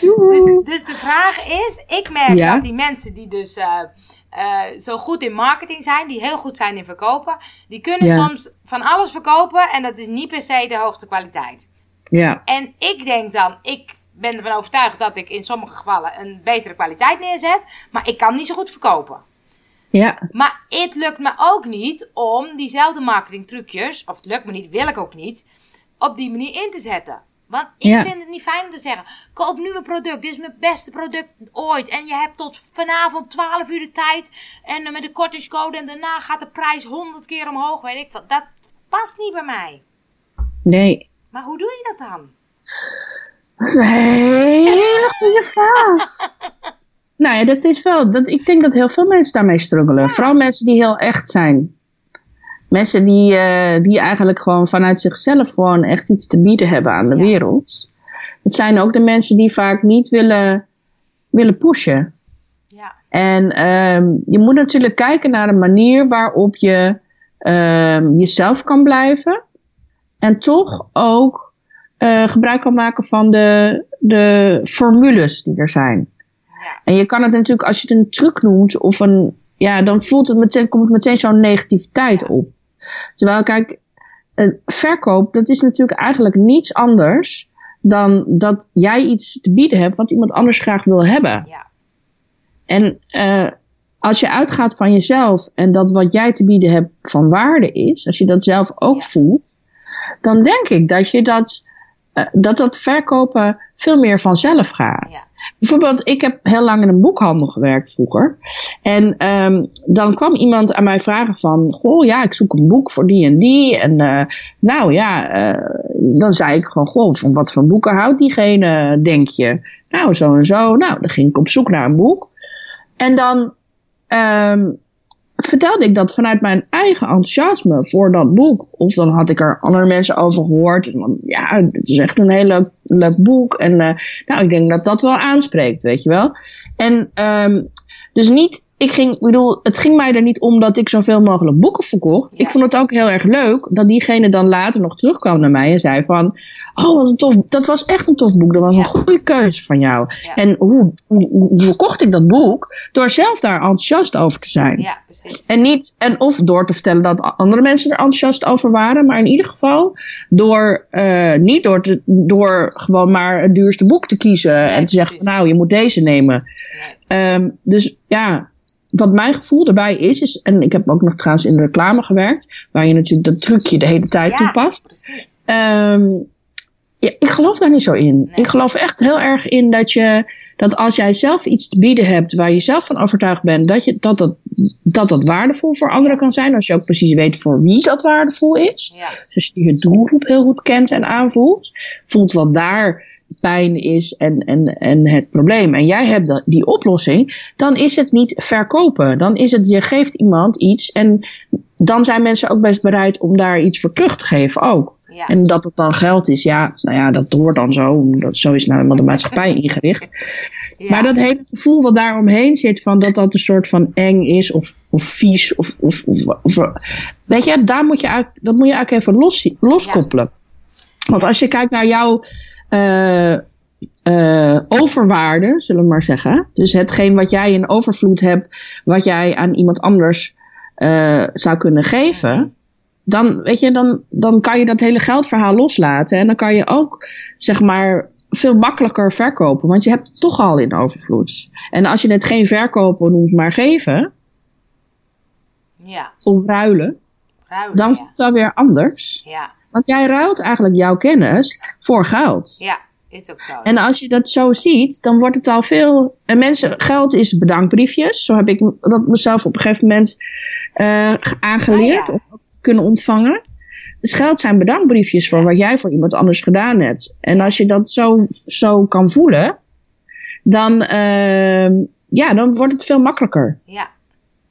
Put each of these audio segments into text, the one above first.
Dus, dus de vraag is, ik merk dat die mensen die dus uh, uh, zo goed in marketing zijn, die heel goed zijn in verkopen, die kunnen soms van alles verkopen en dat is niet per se de hoogste kwaliteit. Ja. En ik denk dan, ik ben ervan overtuigd dat ik in sommige gevallen een betere kwaliteit neerzet, maar ik kan niet zo goed verkopen. Ja. Maar het lukt me ook niet om diezelfde marketingtrucjes, of het lukt me niet, wil ik ook niet, op die manier in te zetten. Want ik vind het niet fijn om te zeggen: koop nu mijn product, dit is mijn beste product ooit. En je hebt tot vanavond 12 uur de tijd. En met de kortingscode en daarna gaat de prijs 100 keer omhoog. Weet ik Dat past niet bij mij. Nee. Maar hoe doe je dat dan? Dat is een hele goede vraag. nou ja, dat is wel. Dat, ik denk dat heel veel mensen daarmee struggelen. Vooral mensen die heel echt zijn. Mensen die, uh, die eigenlijk gewoon vanuit zichzelf gewoon echt iets te bieden hebben aan de wereld. Het zijn ook de mensen die vaak niet willen, willen pushen. Ja. En um, je moet natuurlijk kijken naar een manier waarop je um, jezelf kan blijven. En toch ook uh, gebruik kan maken van de, de formules die er zijn. Ja. En je kan het natuurlijk, als je het een truc noemt of een, ja, dan voelt het meteen, komt het meteen zo'n negativiteit op. Terwijl, kijk, een verkoop, dat is natuurlijk eigenlijk niets anders dan dat jij iets te bieden hebt wat iemand anders graag wil hebben. Ja. En uh, als je uitgaat van jezelf en dat wat jij te bieden hebt van waarde is, als je dat zelf ook voelt, dan denk ik dat je dat, dat, dat verkopen veel meer vanzelf gaat. Ja. Bijvoorbeeld, ik heb heel lang in een boekhandel gewerkt vroeger. En um, dan kwam iemand aan mij vragen van, goh, ja, ik zoek een boek voor die en die. En uh, nou ja, uh, dan zei ik gewoon, goh, van wat voor boeken houdt diegene, denk je? Nou, zo en zo. Nou, dan ging ik op zoek naar een boek. En dan um, vertelde ik dat vanuit mijn eigen enthousiasme voor dat boek. Of dan had ik er andere mensen over gehoord. Ja, het is echt een heel leuk, leuk boek. En uh, nou, ik denk dat dat wel aanspreekt, weet je wel. En um, dus niet, ik ging, ik bedoel, het ging mij er niet om dat ik zoveel mogelijk boeken verkocht. Ja. Ik vond het ook heel erg leuk dat diegene dan later nog terugkwam naar mij en zei van, oh wat een tof, dat was echt een tof boek, dat was Ja. een goede keuze van jou. Ja. En hoe, hoe, hoe verkocht ik dat boek? Door zelf daar enthousiast over te zijn. Ja, precies. En, niet, en of door te vertellen dat andere mensen er enthousiast over waren, maar in ieder geval door, uh, niet door, te, door gewoon maar het duurste boek te kiezen en te zeggen: van, Nou, je moet deze nemen. Um, dus ja, wat mijn gevoel erbij is, is, en ik heb ook nog trouwens in de reclame gewerkt, waar je natuurlijk dat trucje de hele tijd Ja. toepast. Precies. Um, ja, ik geloof daar niet zo in. Nee. Ik geloof echt heel erg in dat je dat als jij zelf iets te bieden hebt waar je zelf van overtuigd bent dat je, dat, dat, dat dat waardevol voor anderen kan zijn. Als je ook precies weet voor wie dat waardevol is. Ja. Dus je je doelgroep heel goed kent en aanvoelt. Voelt wat daar pijn is en, en, en het probleem. En jij hebt dat, die oplossing. Dan is het niet verkopen. Dan is het je geeft iemand iets. En dan zijn mensen ook best bereid om daar iets voor terug te geven ook. Ja. En dat het dan geld is, ja, nou ja, dat hoort dan zo. omdat Zo is nou helemaal de maatschappij ingericht. Ja. Maar dat hele gevoel wat daar omheen zit, van dat dat een soort van eng is of, of vies. Of, of, of, weet je, daar moet je, eigenlijk- dat moet je eigenlijk even los, loskoppelen. Want als je kijkt naar jouw eh, overwaarde, zullen we maar zeggen. Dus hetgeen wat jij in overvloed hebt, wat jij aan iemand anders eh, zou kunnen geven. Dan, weet je, dan, dan kan je dat hele geldverhaal loslaten. En dan kan je ook, zeg maar, veel makkelijker verkopen. Want je hebt het toch al in overvloed. En als je het geen verkopen noemt, maar geven Ja. of ruilen, Ruilen, dan is ja. het wel weer anders. Ja. Want jij ruilt eigenlijk jouw kennis voor geld. Ja, is ook zo. En als je dat zo ziet, dan wordt het al veel. En mensen, geld is bedankbriefjes. Zo heb ik dat mezelf op een gegeven moment eh, aangeleerd. Ah, ja. Kunnen ontvangen. Dus geld zijn bedankbriefjes voor wat jij voor iemand anders gedaan hebt. En als je dat zo, zo kan voelen, dan, ehm, ja, dan wordt het veel makkelijker. Ja.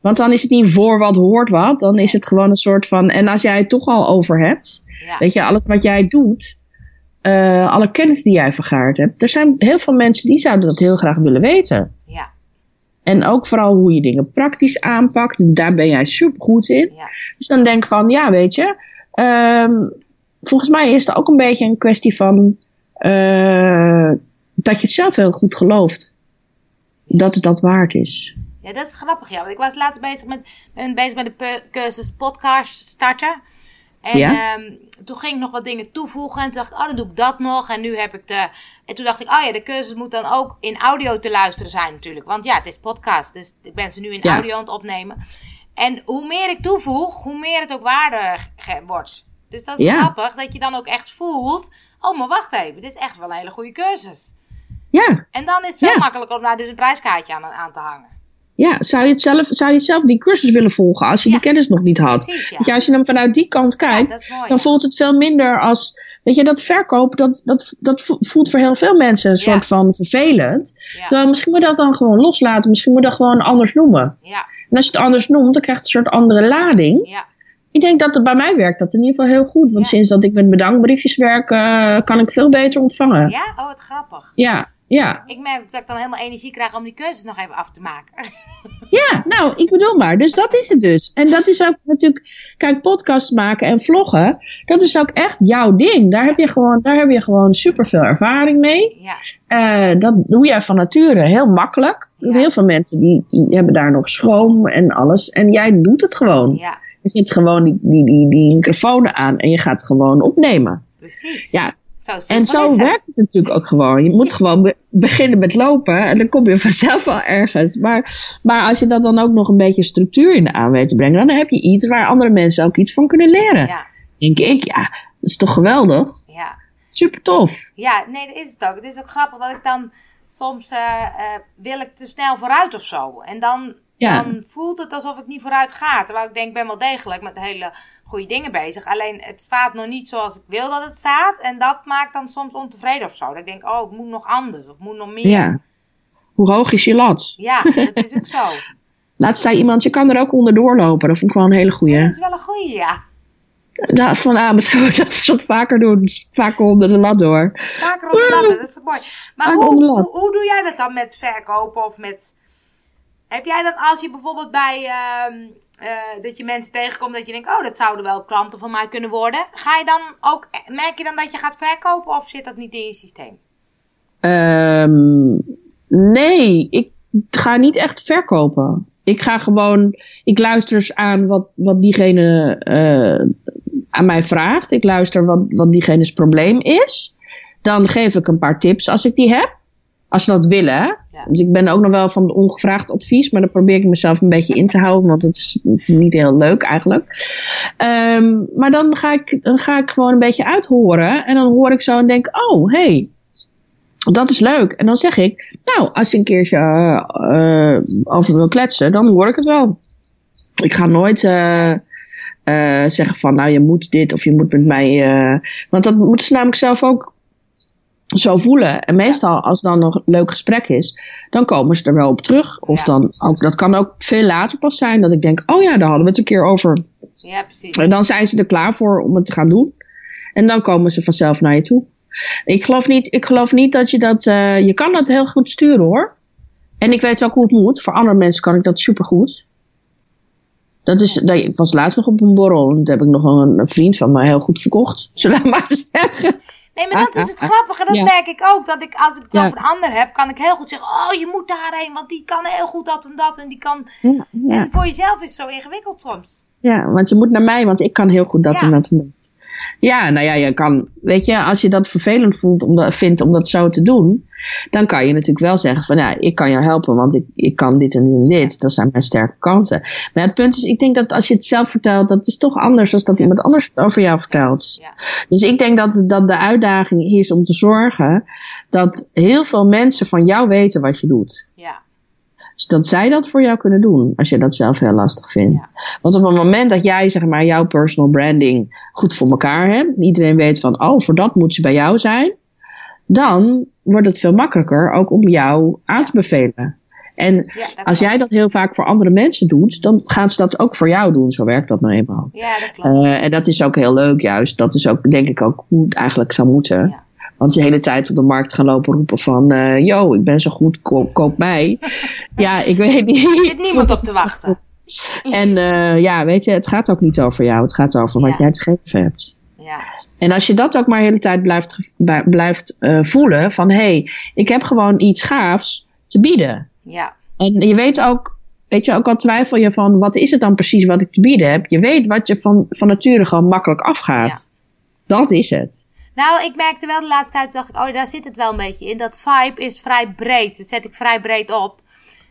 Want dan is het niet voor wat hoort wat. Dan is het gewoon een soort van. En als jij het toch al over hebt. Ja. Weet je, alles wat jij doet, eh, alle kennis die jij vergaard hebt, er zijn heel veel mensen die zouden dat heel graag willen weten. En ook vooral hoe je dingen praktisch aanpakt, daar ben jij super goed in. Ja. Dus dan denk van, ja, weet je, ehm, volgens mij is het ook een beetje een kwestie van eh, dat je het zelf heel goed gelooft. Dat het dat waard is. Ja, dat is grappig, ja. Want ik was later bezig met, ben bezig met de cursus podcast starten. En Ja? ehm, toen ging ik nog wat dingen toevoegen. En toen dacht ik, oh, dan doe ik dat nog. En nu heb ik de... En toen dacht ik, oh ja, de cursus moet dan ook in audio te luisteren zijn natuurlijk. Want ja, het is podcast. Dus ik ben ze nu in Ja. audio aan het opnemen. En hoe meer ik toevoeg, hoe meer het ook waarde ge- wordt. Dus dat is Ja. grappig, dat je dan ook echt voelt... Oh, maar wacht even, dit is echt wel een hele goede cursus. Ja, En dan is het veel makkelijker om daar dus een prijskaartje aan, aan te hangen. Ja. Zou, je het zelf, zou je zelf die cursus willen volgen als je Ja. die kennis nog niet had? Precies, ja. Je, als je hem vanuit die kant kijkt, mooi. dan voelt het veel minder als. Weet je, dat verkoop, dat, dat, dat vo- voelt voor heel veel mensen een soort van vervelend. Terwijl misschien moet je dat dan gewoon loslaten. Misschien moet je dat gewoon anders noemen. Ja, En als je het anders noemt, dan krijgt het een soort andere lading. ja, Ik denk dat het bij mij werkt dat in ieder geval heel goed. Want sinds dat ik met bedankbriefjes werk, eh, kan ik veel beter ontvangen. Ja, ja. Oh, wat grappig. ja. Ja. Ik merk dat ik dan helemaal energie krijg om die cursus nog even af te maken. nou, ik bedoel maar. Dus dat is het dus. En dat is ook natuurlijk, kijk, podcast maken en vloggen, dat is ook echt jouw ding. Daar heb je gewoon, daar heb je gewoon super veel ervaring mee. Ja, Eh, dat doe jij van nature heel makkelijk. Ja. Heel veel mensen die, die hebben daar nog schroom en alles. En jij doet het gewoon. ja, Je zet gewoon die, die, die, die microfoon aan en je gaat gewoon opnemen. precies. Ja, Zo en zo werkt het natuurlijk ook gewoon. Je moet gewoon be- beginnen met lopen en dan kom je vanzelf wel ergens. Maar, maar als je dat dan ook nog een beetje structuur in de aan weet te brengen, dan heb je iets waar andere mensen ook iets van kunnen leren. Ja, Denk ik, ja, dat is toch geweldig? ja. Super tof. Ja, nee, dat is het ook. Het is ook grappig dat ik dan soms eh, eh, wil ik te snel vooruit of zo. En dan, Ja. dan voelt het alsof ik niet vooruit ga. Terwijl ik denk, ik ben wel degelijk met hele goede dingen bezig. Alleen het staat nog niet zoals ik wil dat het staat. En dat maakt dan soms ontevreden of zo. Dat ik denk, oh, het moet nog anders. Of het moet nog meer. Ja. Hoe hoog is je lat? Ja, dat is ook zo. Laatst zei iemand, je kan er ook onderdoor lopen. Dat vond ik wel een hele goeie. Dat is wel een goeie, ja. Ja, van, ah, misschien moet ik dat wat vaker doen. Vaker onder de lat door. Vaker op de lat, dat is mooi. Maar hoe, onder hoe, hoe doe jij dat dan met verkopen of met... Heb jij dan als je bijvoorbeeld bij... ehm, eh, dat je mensen tegenkomt dat je denkt... Oh, dat zouden wel klanten van mij kunnen worden. Ga je dan ook... Merk je dan dat je gaat verkopen of zit dat niet in je systeem? Ehm, nee, ik ga niet echt verkopen. Ik ga gewoon, ik luister eens aan wat, wat diegene eh, aan mij vraagt. Ik luister wat, wat diegene's probleem is. Dan geef ik een paar tips als ik die heb. Als ze dat willen. Ja. Dus ik ben ook nog wel van de ongevraagd advies, maar dan probeer ik mezelf een beetje in te houden, want het is niet heel leuk eigenlijk. Ehm, maar dan ga, ik, dan ga ik gewoon een beetje uithoren en dan hoor ik zo en denk, oh, hey, dat is leuk. En dan zeg ik, nou, als je een keertje eh, over wil kletsen, dan hoor ik het wel. Ik ga nooit eh, eh, zeggen van, nou, je moet dit of je moet met mij. want dat moeten ze namelijk zelf ook zo voelen. En meestal, als dan nog een leuk gesprek is, dan komen ze er wel op terug. Of Ja. dan ook, dat kan ook veel later pas zijn, dat ik denk, oh ja, daar hadden we het een keer over. Ja, precies. En dan zijn ze er klaar voor om het te gaan doen. En dan komen ze vanzelf naar je toe. Ik geloof niet, ik geloof niet dat je dat. eh, je kan dat heel goed sturen hoor. En ik weet ook hoe het moet. Voor andere mensen kan ik dat supergoed. Dat is, dat, ik was laatst nog op een borrel. En toen heb ik nog een, een vriend van mij heel goed verkocht. Zullen we maar zeggen. Nee, maar dat is het grappige. Dat Ja. merk ik ook. Dat ik, als ik het Ja. over een ander heb, kan ik heel goed zeggen... Oh, je moet daarheen, want die kan heel goed dat en dat. En die kan... Ja, En voor jezelf is het zo ingewikkeld soms. ja, want je moet naar mij, want ik kan heel goed dat en dat en dat. Ja, nou ja, je kan, weet je, als je dat vervelend voelt om dat, vindt om dat zo te doen, dan kan je natuurlijk wel zeggen van ja, ik kan jou helpen, want ik, ik kan dit en dit. Dat zijn mijn sterke kanten. Maar het punt is, ik denk dat als je het zelf vertelt, dat is toch anders dan dat iemand anders het over jou vertelt. Ja. Dus ik denk dat, dat de uitdaging is om te zorgen dat heel veel mensen van jou weten wat je doet. Ja. Dus dat zij dat voor jou kunnen doen, als je dat zelf heel lastig vindt. Ja. Want op het moment dat jij, zeg maar, jouw personal branding goed voor elkaar hebt, iedereen weet van, oh, voor dat moet ze bij jou zijn, dan wordt het veel makkelijker ook om jou aan te bevelen. En Ja, als jij dat heel vaak voor andere mensen doet, dan gaan ze dat ook voor jou doen. Zo werkt dat nou eenmaal. Ja, dat klopt. Eh, en dat is ook heel leuk, juist. Dat is ook, denk ik, ook hoe het eigenlijk zou moeten. Ja. Want de hele tijd op de markt gaan lopen roepen van... eh yo, ik ben zo goed, koop, koop mij. ja, ik weet Er niet. zit niemand op te wachten. En eh, ja, weet je, het gaat ook niet over jou. Het gaat over wat jij te geven hebt. Ja. En als je dat ook maar de hele tijd blijft, blijft uh, voelen, van hé, hey, ik heb gewoon iets gaafs te bieden. Ja. En je weet ook, weet je, ook al twijfel je van wat is het dan precies wat ik te bieden heb, je weet wat je van, van nature gewoon makkelijk afgaat. Ja. Dat is het. Nou, ik merkte wel de laatste tijd, dacht ik, oh, daar zit het wel een beetje in. Dat vibe is vrij breed. Dat zet ik vrij breed op.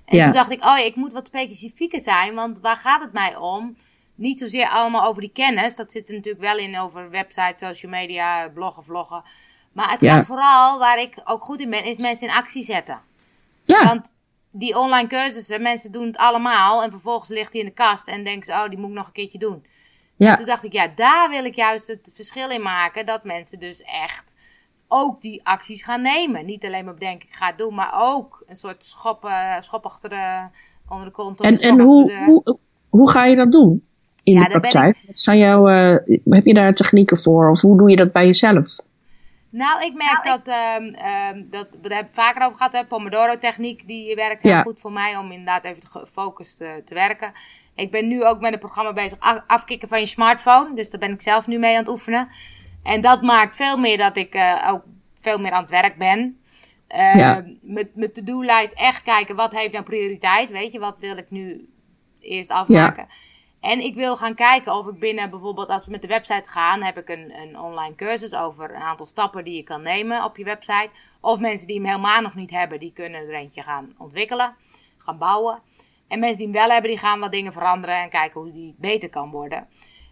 En ja. toen dacht ik, oh, ik moet wat specifieker zijn, want waar gaat het mij om? Niet zozeer allemaal over die kennis. Dat zit er natuurlijk wel in over websites, social media, bloggen, vloggen. Maar het gaat vooral, waar ik ook goed in ben, is mensen in actie zetten. Ja. Want die online cursussen, mensen doen het allemaal. En vervolgens ligt die in de kast en denken ze, oh, die moet ik nog een keertje doen. Ja. En toen dacht ik, ja, daar wil ik juist het verschil in maken. Dat mensen dus echt ook die acties gaan nemen. Niet alleen maar bedenken, ik ga het doen, maar ook een soort schop achter de, onder de kont. En, en hoe, hoe, hoe ga je dat doen? In ja, de praktijk? Ik... Wat zijn jouw, uh, heb je daar technieken voor? Of hoe doe je dat bij jezelf? Nou, ik merk nou, dat, um, um, dat, we hebben het vaker over gehad, de Pomodoro-techniek, die werkt heel goed voor mij om inderdaad even gefocust te, te werken. Ik ben nu ook met een programma bezig, afkicken van je smartphone. Dus daar ben ik zelf nu mee aan het oefenen. En dat maakt veel meer dat ik uh, ook veel meer aan het werk ben. Uh, ja. Met mijn to-do-lijst echt kijken, wat heeft nou prioriteit? Weet je, wat wil ik nu eerst afmaken? Ja. En ik wil gaan kijken of ik binnen bijvoorbeeld, als we met de website gaan, heb ik een, een online cursus over een aantal stappen die je kan nemen op je website. Of mensen die hem helemaal nog niet hebben, die kunnen er eentje gaan ontwikkelen, gaan bouwen. En mensen die hem wel hebben, die gaan wat dingen veranderen en kijken hoe die beter kan worden.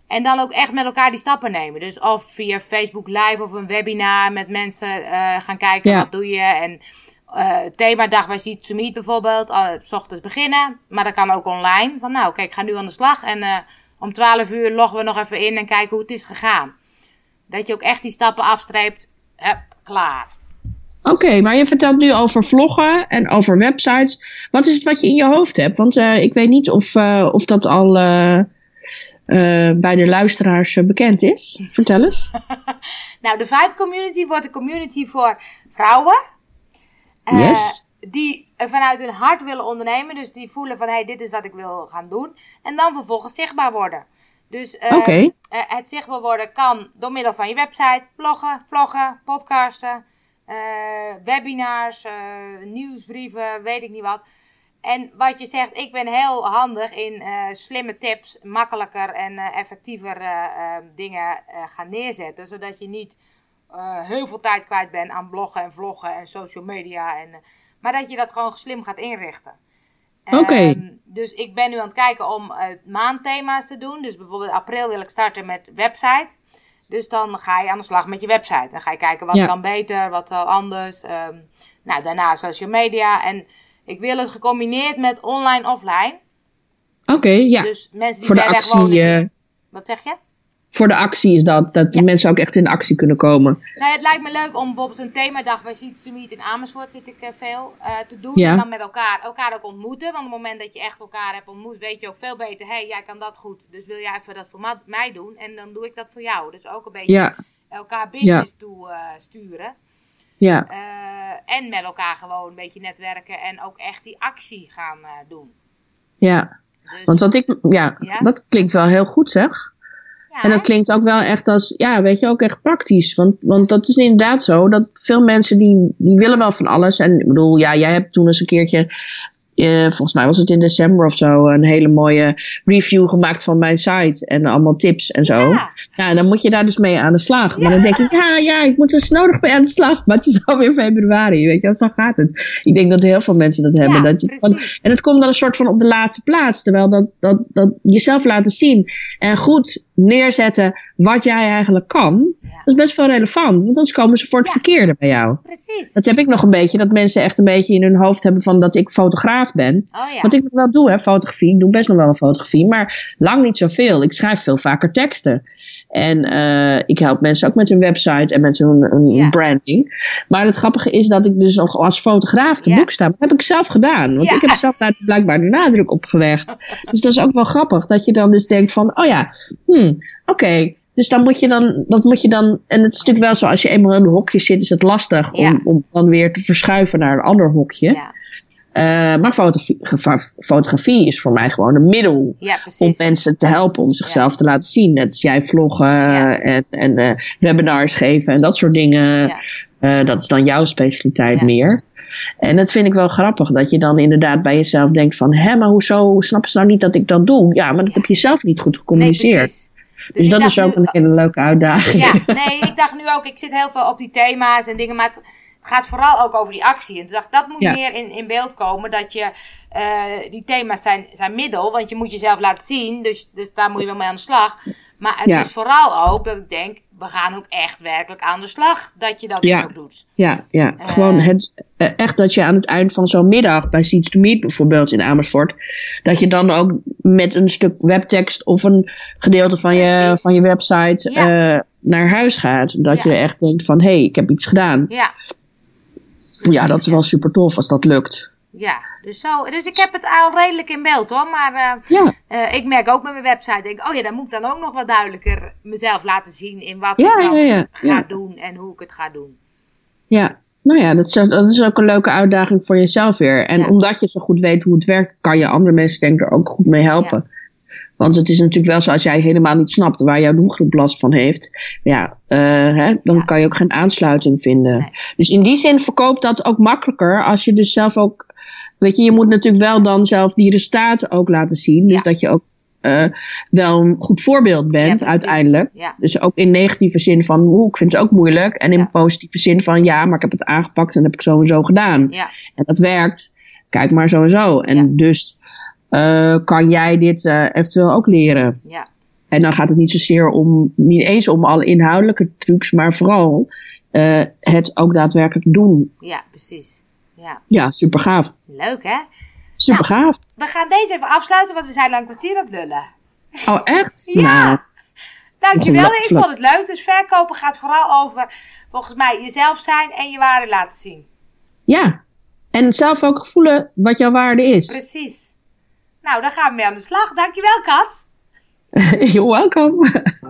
En dan ook echt met elkaar die stappen nemen. Dus of via Facebook Live of een webinar met mensen uh, gaan kijken, wat doe je. En uh, themadag bij Seed to Meet bijvoorbeeld, uh, s ochtends beginnen. Maar dat kan ook online. Van nou, kijk, ik ga nu aan de slag. En uh, om 12 uur loggen we nog even in en kijken hoe het is gegaan. Dat je ook echt die stappen afstreept. Hup, klaar. Oké, maar je vertelt nu over vloggen en over websites. Wat is het wat je in je hoofd hebt? Want ik weet niet of, of dat al bij de luisteraars bekend is. Vertel eens. nou, de Vibe Community wordt een community voor vrouwen Yes. Uh, die vanuit hun hart willen ondernemen. Dus die voelen van, hé, hey, dit is wat ik wil gaan doen. En dan vervolgens zichtbaar worden. Dus uh, okay. uh, het zichtbaar worden kan door middel van je website, bloggen, vloggen, podcasten, webinars, nieuwsbrieven, weet ik niet wat. En wat je zegt, ik ben heel handig in slimme tips, makkelijker en effectiever dingen gaan neerzetten. Zodat je niet uh, heel veel tijd kwijt ben aan bloggen en vloggen en social media. En, uh, maar dat je dat gewoon slim gaat inrichten. Oké. Okay. Um, dus ik ben nu aan het kijken om uh, maandthema's te doen. Dus bijvoorbeeld april wil ik starten met website. Dus dan ga je aan de slag met je website. Dan ga je kijken wat ja. kan beter, wat wel anders. Um, nou, daarna social media. En ik wil het gecombineerd met online-offline. Oké, okay, ja. Dus mensen die Voor ver weg wonen. Wat zeg je? Voor de actie is dat. Dat ja. mensen ook echt in actie kunnen komen. Nou, het lijkt me leuk om bijvoorbeeld een themadag bij Seed to Meet in Amersfoort zit ik uh, veel uh, te doen. Ja. En dan met elkaar, elkaar ook ontmoeten. Want op het moment dat je echt elkaar hebt ontmoet, weet je ook veel beter. Hé, hey, jij kan dat goed. Dus wil jij even dat voor mij doen? En dan doe ik dat voor jou. Dus ook een beetje ja. elkaar business toe uh, sturen. Ja. en met elkaar gewoon een beetje netwerken. En ook echt die actie gaan doen. Ja. Dus, Want wat ik, ja, dat klinkt wel heel goed zeg en dat klinkt ook wel echt als, ja, weet je, ook echt praktisch. Want, want dat is inderdaad zo, dat veel mensen die, die willen wel van alles. En ik bedoel, ja, jij hebt toen eens een keertje uh, volgens mij was het in december of zo, een hele mooie review gemaakt van mijn site. En allemaal tips en zo. Ja, ja dan moet je daar dus mee aan de slag. Ja. Maar dan denk ik, ja, ja, ik moet er dus nodig mee aan de slag. Maar het is alweer februari, weet je, zo gaat het. Ik denk dat heel veel mensen dat hebben. dat je het van, en het komt dan een soort van op de laatste plaats. Terwijl dat, dat, dat jezelf laten zien en goed neerzetten wat jij eigenlijk kan. Dat is best wel relevant, want anders komen ze voor het verkeerde bij jou. Precies. Dat heb ik nog een beetje, dat mensen echt een beetje in hun hoofd hebben van dat ik fotograaf ben. Oh, ja. Wat ik nog wel doe, hè, fotografie. Ik doe best nog wel een fotografie, maar lang niet zoveel. Ik schrijf veel vaker teksten. En uh, ik help mensen ook met hun website en met hun, hun ja. branding. Maar het grappige is dat ik dus nog als fotograaf te ja. boek sta. Dat heb ik zelf gedaan. Want ik heb zelf daar blijkbaar de nadruk op gelegd. dus dat is ook wel grappig. Dat je dan dus denkt van, oh ja, hmm, oké. Okay. Dus dan moet je dan, dat moet je dan, en het is natuurlijk wel zo, als je eenmaal in een hokje zit, is het lastig om, om dan weer te verschuiven naar een ander hokje. Ja. maar fotografie, fotografie, is voor mij gewoon een middel om mensen te helpen om zichzelf te laten zien. Net als jij vloggen en, en webinars geven en dat soort dingen. dat is dan jouw specialiteit meer. En dat vind ik wel grappig, dat je dan inderdaad bij jezelf denkt van, hé, maar hoezo snappen ze nou niet dat ik dat doe? Ja, maar dat heb je zelf niet goed gecommuniceerd. dus, dus dat is ook een hele leuke uitdaging. Ja, nee, ik dacht nu ook, ik zit heel veel op die thema's en dingen, maar het gaat vooral ook over die actie. En toen dacht dat moet meer in, in beeld komen, dat je, uh, die thema's zijn, zijn middel, want je moet jezelf laten zien, dus, dus daar moet je wel mee aan de slag. Maar het is vooral ook dat ik denk, we gaan ook echt werkelijk aan de slag dat je dat dus ook doet. Ja, ja. Uh, gewoon het, uh, echt dat je aan het eind van zo'n middag bij Seeds to Meet bijvoorbeeld in Amersfoort, dat je dan ook met een stuk webtekst of een gedeelte van je, van je website uh, naar huis gaat. Dat je echt denkt van, hé, hey, ik heb iets gedaan. Ja. Ja, dat is wel super tof als dat lukt. Ja, dus, zo, dus ik heb het al redelijk in beeld hoor. Maar uh, ja. uh, ik merk ook met mijn website, denk oh ja, dan moet ik dan ook nog wat duidelijker mezelf laten zien in wat ja, ik dan ga doen en hoe ik het ga doen. Ja, nou ja, dat is, dat is ook een leuke uitdaging voor jezelf weer. En omdat je zo goed weet hoe het werkt, kan je andere mensen denk ik er ook goed mee helpen. Want het is natuurlijk wel zo, als jij helemaal niet snapt waar jouw doelgroep last van heeft, ja, uh, hè, dan kan je ook geen aansluiting vinden. Dus in die zin verkoopt dat ook makkelijker als je dus zelf ook, weet je, je moet natuurlijk wel dan zelf die resultaten ook laten zien. Dus dat je ook uh, wel een goed voorbeeld bent uiteindelijk. Dus ook in negatieve zin van, hoe ik vind het ook moeilijk. En in positieve zin van, ja, maar ik heb het aangepakt en heb ik sowieso gedaan. En dat werkt. Kijk maar sowieso. En dus uh, kan jij dit uh, eventueel ook leren? Ja. En dan gaat het niet zozeer om, niet eens om alle inhoudelijke trucs, maar vooral uh, het ook daadwerkelijk doen. Ja, precies. Ja, ja super gaaf. Leuk hè? Super nou, gaaf. We gaan deze even afsluiten, want we zijn al een kwartier aan het lullen. Oh, echt? ja. Nou, Dankjewel. Ik vond het leuk. Dus verkopen gaat vooral over, volgens mij, jezelf zijn en je waarde laten zien. Ja. En zelf ook voelen wat jouw waarde is. Precies. Nou, dan gaan we mee aan de slag. Dankjewel, Kat. You're welcome.